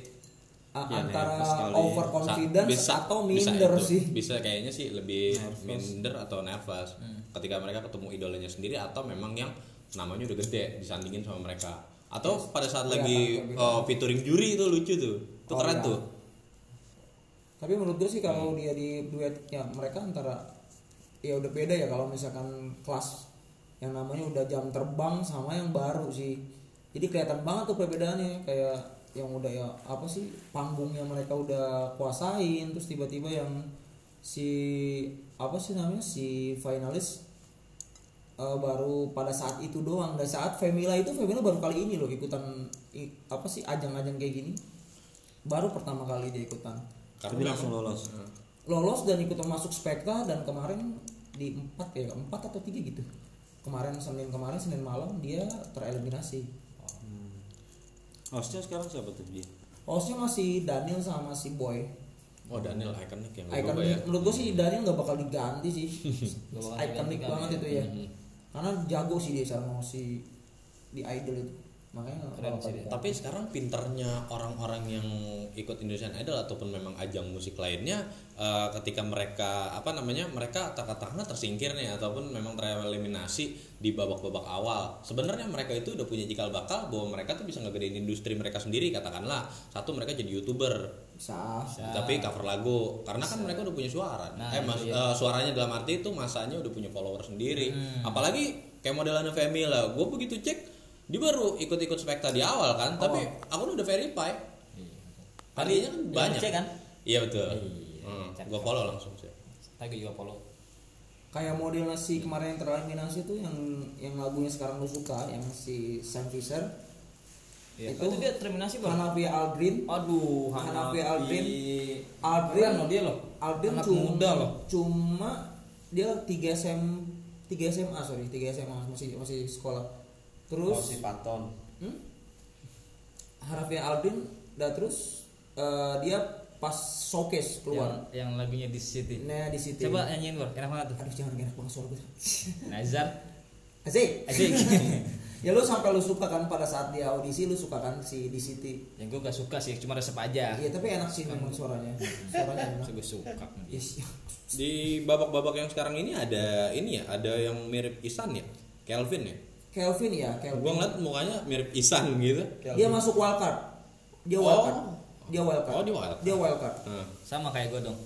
Speaker 3: A-
Speaker 1: Ya,
Speaker 3: antara
Speaker 1: nervous
Speaker 3: overconfidence
Speaker 4: Bisa-
Speaker 3: atau
Speaker 4: bisa
Speaker 3: minder
Speaker 4: itu.
Speaker 3: sih.
Speaker 4: bisa kayaknya sih lebih minder atau nervous ketika mereka ketemu idolanya sendiri atau memang yang namanya udah gede disandingin sama mereka atau pada saat
Speaker 3: Kelihatan
Speaker 4: lagi
Speaker 3: perbedaan.
Speaker 4: uh, featuring juri itu lucu tuh itu
Speaker 3: Oh,
Speaker 4: keren
Speaker 3: iya.
Speaker 4: tuh
Speaker 3: Tapi menurut gue sih kalau dia di duet ya mereka antara ya udah beda ya kalau misalkan kelas yang namanya udah jam terbang sama yang baru sih. Jadi kelihatan banget tuh perbedaannya kayak yang udah ya apa sih panggungnya mereka udah kuasain terus tiba-tiba yang si apa sih namanya si finalis eh, baru pada saat itu doang. Dan saat Femila itu Femila baru kali ini loh ikutan i- apa sih ajang-ajang kayak gini. Baru pertama kali dia ikutan
Speaker 1: tapi langsung lolos.
Speaker 3: lolos dan ikut masuk spekta dan kemarin di empat ya empat atau tiga gitu. Kemarin senin kemarin senin malam dia tereliminasi.
Speaker 1: Hostnya sekarang siapa tuh dia?
Speaker 3: Hostnya masih Daniel sama si Boy.
Speaker 4: Oh Daniel ikonik yang
Speaker 3: ikonik
Speaker 4: ya.
Speaker 3: Menurut gue sih Daniel nggak bakal diganti sih. <laughs> Ikonik banget
Speaker 2: ya.
Speaker 3: itu ya. Karena jago sih dia sama si di idol itu makanya
Speaker 2: Keren sih.
Speaker 4: tapi sekarang pinternya orang-orang yang ikut Indonesian Idol ataupun memang ajang musik lainnya eh, ketika mereka apa namanya mereka katakanlah tersingkir nih ataupun memang tereliminasi di babak-babak awal. Sebenarnya mereka itu udah punya cikal bakal bahwa mereka tuh bisa ngegedein industri mereka sendiri katakanlah. Satu mereka jadi youtuber.
Speaker 3: Bisa.
Speaker 4: Tapi cover lagu. Karena kan mereka udah punya suara.
Speaker 2: Nah,
Speaker 4: eh mas
Speaker 2: iya.
Speaker 4: eh, suaranya dalam arti itu masanya udah punya follower sendiri. Apalagi kayak modelannya Femi lah. Gue begitu cek dia baru ikut-ikut spekta di awal kan tapi aku udah verify tadinya kan
Speaker 2: Yang
Speaker 4: banyak
Speaker 2: kan?
Speaker 4: iya betul
Speaker 2: Iya,
Speaker 4: hmm,
Speaker 2: cakep.
Speaker 4: gue follow langsung sih
Speaker 2: Tapi juga follow.
Speaker 3: kayak model si kemarin yang tereliminasi tuh yang yang lagunya sekarang lu suka yang si Sam Fisher
Speaker 2: Iya.
Speaker 3: Itu
Speaker 2: Itu, dia terminasi bang.
Speaker 3: Hanafi Aldrin
Speaker 2: Aduh,
Speaker 3: Hanafi Aldrin.
Speaker 2: Aldrin.
Speaker 3: Aldrin
Speaker 2: loh dia loh.
Speaker 3: Aldrin
Speaker 2: Anak
Speaker 3: cuma,
Speaker 2: muda loh.
Speaker 3: cuma dia 3 SM 3 SMA sorry 3 SMA masih masih sekolah terus
Speaker 1: si Paton
Speaker 3: hmm? Hanafi Aldrin dan terus eh, dia pas showcase keluar
Speaker 2: Yang, yang lagunya di City.
Speaker 3: nah di situ
Speaker 2: Coba nyanyiin bro, enak banget tuh.
Speaker 3: aduh jangan enak banget suara gue
Speaker 2: Nazar.
Speaker 3: asik
Speaker 2: Asik. <laughs>
Speaker 3: ya lu sampai lu suka kan pada saat dia audisi lu suka kan si di City
Speaker 2: yang gue gak suka sih, cuma resep aja.
Speaker 3: iya tapi enak sih memang suaranya <laughs> suaranya enak
Speaker 2: Gue suka.
Speaker 3: yes
Speaker 4: Di babak-babak yang sekarang ini ada ini ya, ada yang mirip Isan ya, Kelvin ya.
Speaker 3: Kelvin ya Kelvin
Speaker 4: Gua ngeliat mukanya mirip Isan gitu.
Speaker 3: dia masuk wildcard dia
Speaker 4: Oh.
Speaker 3: wildcard dia wildcard
Speaker 4: Oh, dia wildcard.
Speaker 3: dia wildcard
Speaker 4: Nah,
Speaker 2: Sama kayak gue dong.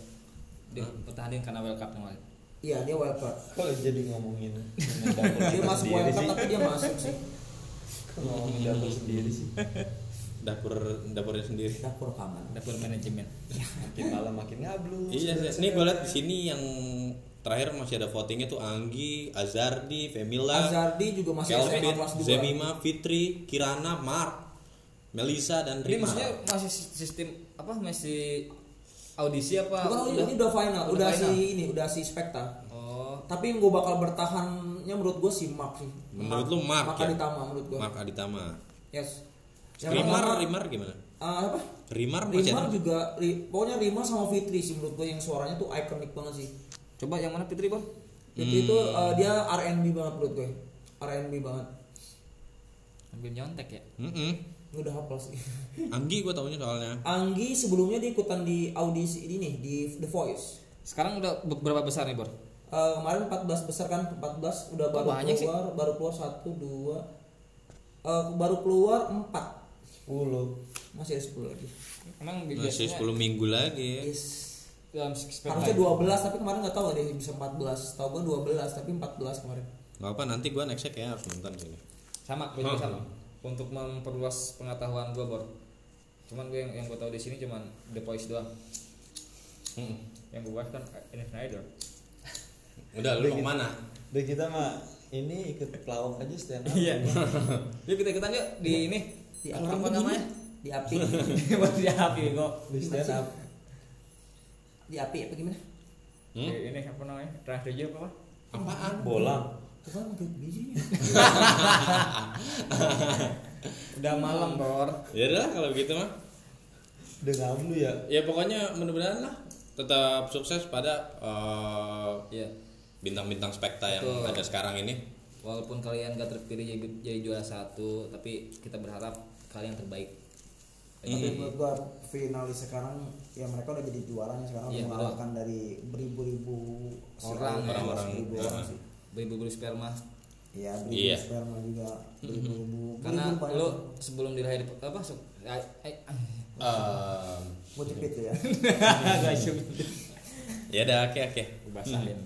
Speaker 2: Dia pertahanin karena Cup kemarin.
Speaker 3: iya dia wildcard
Speaker 1: Kok jadi ngomongin
Speaker 3: dia <laughs> masuk wildcard tapi dia masuk sih
Speaker 1: ngomongin dapur sendiri sih
Speaker 4: dapur dapurnya sendiri.
Speaker 3: dapur rekaman
Speaker 2: Dapur manajemen.
Speaker 1: makin malam makin ngablu
Speaker 4: Iya sih. Ini gue liat di sini yang terakhir masih ada votingnya tuh Anggi, Azardi, Femila,
Speaker 3: Azardi juga masih SMA
Speaker 4: Kelvin,
Speaker 3: kelas 2
Speaker 4: Zemima, Fitri, Kirana, Mark, Melisa dan Rima.
Speaker 2: maksudnya masih sistem apa masih audisi apa?
Speaker 3: bukan oh, ini udah final udah,
Speaker 2: final?
Speaker 3: si ini udah si Spekta
Speaker 2: Oh,
Speaker 3: tapi yang gue bakal bertahannya menurut gue si Mark sih
Speaker 4: Menurut lu Mark
Speaker 3: Mark
Speaker 4: ya?
Speaker 3: Aditama menurut gue
Speaker 4: Mark Aditama.
Speaker 3: yes
Speaker 4: Rimar,
Speaker 3: pertama,
Speaker 4: Rimar gimana?
Speaker 3: eh, apa
Speaker 4: Rimar
Speaker 3: Rimar juga Ri- pokoknya Rimar sama Fitri sih menurut gue yang suaranya tuh ikonik banget sih
Speaker 2: coba yang mana Fitri bang?
Speaker 3: Fitri
Speaker 4: Hmm.
Speaker 3: itu eh, dia R&B banget menurut gue R&B banget
Speaker 2: Ambil nyontek ya.
Speaker 4: Mm-mm.
Speaker 3: Gue udah hafal sih <laughs>
Speaker 4: Anggi gue taunya soalnya.
Speaker 3: Anggi sebelumnya dia ikutan di audisi ini nih di The Voice
Speaker 2: Sekarang udah be- berapa besar nih bor?
Speaker 3: Eh, kemarin 14 besar kan 14 udah baru
Speaker 2: banyak sih.
Speaker 3: keluar baru keluar satu dua eh, baru keluar 4
Speaker 1: 10
Speaker 3: masih ada 10 lagi
Speaker 2: Emang
Speaker 4: Masih
Speaker 2: biasanya
Speaker 4: 10 minggu lagi.
Speaker 3: yes.
Speaker 2: Dalam expect
Speaker 3: harusnya 12 tapi kemarin nggak tahu ada yang bisa 14 tahu gue 12 tapi 14 kemarin.
Speaker 4: Gak apa nanti gue nextnya kayak harus nonton sini.
Speaker 2: sama gue juga sama. Untuk memperluas pengetahuan gue bor. Cuman gue yang yang gue tahu di sini cuman The Voice doang.
Speaker 4: Mm.
Speaker 2: yang gue bahas kan Ines Snyder
Speaker 4: Udah lu mau ke mana?
Speaker 1: Udah kita mah ini ikut pelawak aja stand up
Speaker 2: iya. <laughs> Yuk kita ikutan yuk di ini.
Speaker 3: Di
Speaker 2: apa, namanya?
Speaker 3: Di api.
Speaker 2: Buat <laughs> di api kok.
Speaker 1: Di stand up
Speaker 3: di api apa gimana
Speaker 4: Hmm?
Speaker 2: Di ini apa namanya trans radio apa
Speaker 4: Apaan?
Speaker 1: bolang
Speaker 3: bukan pakai bijinya <laughs>
Speaker 2: udah malam bor
Speaker 4: Ya udah kalau gitu mah.
Speaker 1: udah ngablu ya
Speaker 4: Ya pokoknya mudah-mudahan lah tetap sukses pada eh,
Speaker 2: iya
Speaker 4: bintang-bintang spekta yang
Speaker 2: Betul.
Speaker 4: ada sekarang ini.
Speaker 2: walaupun kalian gak terpilih jadi, jadi juara satu tapi kita berharap kalian terbaik
Speaker 3: tapi menurut gua finalis sekarang ya mereka udah jadi juara nih sekarang
Speaker 2: Iya,
Speaker 3: udah mengalahkan dari beribu-ribu
Speaker 2: Orang,
Speaker 4: orang-orang,
Speaker 3: beribu
Speaker 4: ya.
Speaker 3: orang sih?
Speaker 2: Beribu-beribu sperma.
Speaker 3: Iya, beribu
Speaker 4: Iya.
Speaker 3: sperma juga beribu-ribu.
Speaker 2: Karena lu sebelum dilahir apa
Speaker 3: gua cepet ya. <laughs>
Speaker 4: Ya udah oke oke.
Speaker 2: basahin.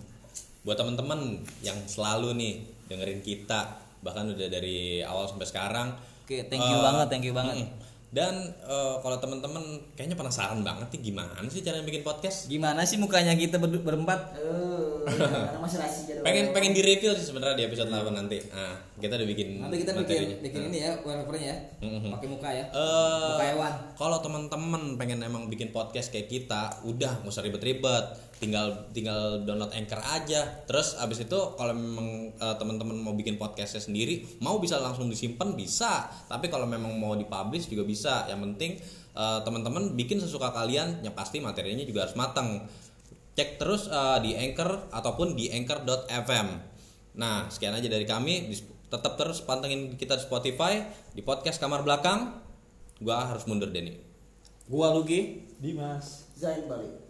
Speaker 4: Buat teman-teman yang selalu nih dengerin kita bahkan udah dari awal sampai sekarang.
Speaker 2: oke thank you
Speaker 4: Eh,
Speaker 2: banget thank you banget.
Speaker 4: mm-mm. Dan eh, kalau teman-teman kayaknya penasaran banget nih gimana sih cara bikin podcast?
Speaker 2: gimana sih mukanya kita ber- berempat
Speaker 3: Eh, iya, karena masih rahasia.
Speaker 4: Pengen pengen di review sih sebenarnya di episode 8 nanti. Nah, kita udah bikin
Speaker 2: nanti kita bikin
Speaker 4: materinya.
Speaker 2: bikin
Speaker 4: Nah.
Speaker 2: ini ya wallpapernya ya
Speaker 4: Mhm.
Speaker 2: pakai muka ya
Speaker 4: Eh,
Speaker 2: muka hewan
Speaker 4: kalau teman-teman pengen emang bikin podcast kayak kita, udah nggak usah ribet-ribet, tinggal tinggal download Anchor aja. Terus abis itu kalau memang eh, teman-teman mau bikin podcastnya sendiri, mau bisa langsung disimpan bisa. Tapi kalau memang mau dipublish juga bisa. Yang penting eh, teman-teman bikin sesuka kalian, yang pasti materinya juga harus matang. Cek terus eh, di Anchor ataupun di Anchor.fm. Nah, sekian aja dari kami. Tetap terus pantengin kita di Spotify, di podcast kamar belakang. Gua harus mundur Denny.
Speaker 2: gua Lugi
Speaker 1: Dimas
Speaker 3: Zain balik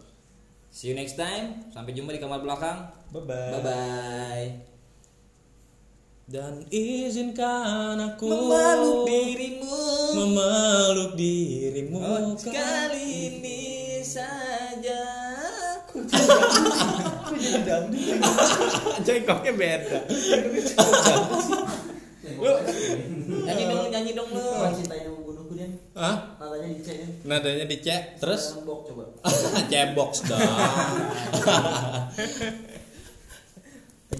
Speaker 2: see you next time. Sampai jumpa di kamar belakang.
Speaker 1: Bye bye
Speaker 2: bye bye
Speaker 4: Dan izinkan aku
Speaker 2: memeluk dirimu.
Speaker 4: Memeluk dirimu
Speaker 2: Oh, sekali ini saja. <laughs>
Speaker 4: Jengkoknya beda.
Speaker 2: lu nyanyi dong nyanyi dong lu
Speaker 3: cintai yang membunuhku dia
Speaker 4: Hah?
Speaker 3: nadanya dicek
Speaker 4: Nadanya dicek terus
Speaker 3: Bok coba <laughs>
Speaker 4: cebox dong. <laughs>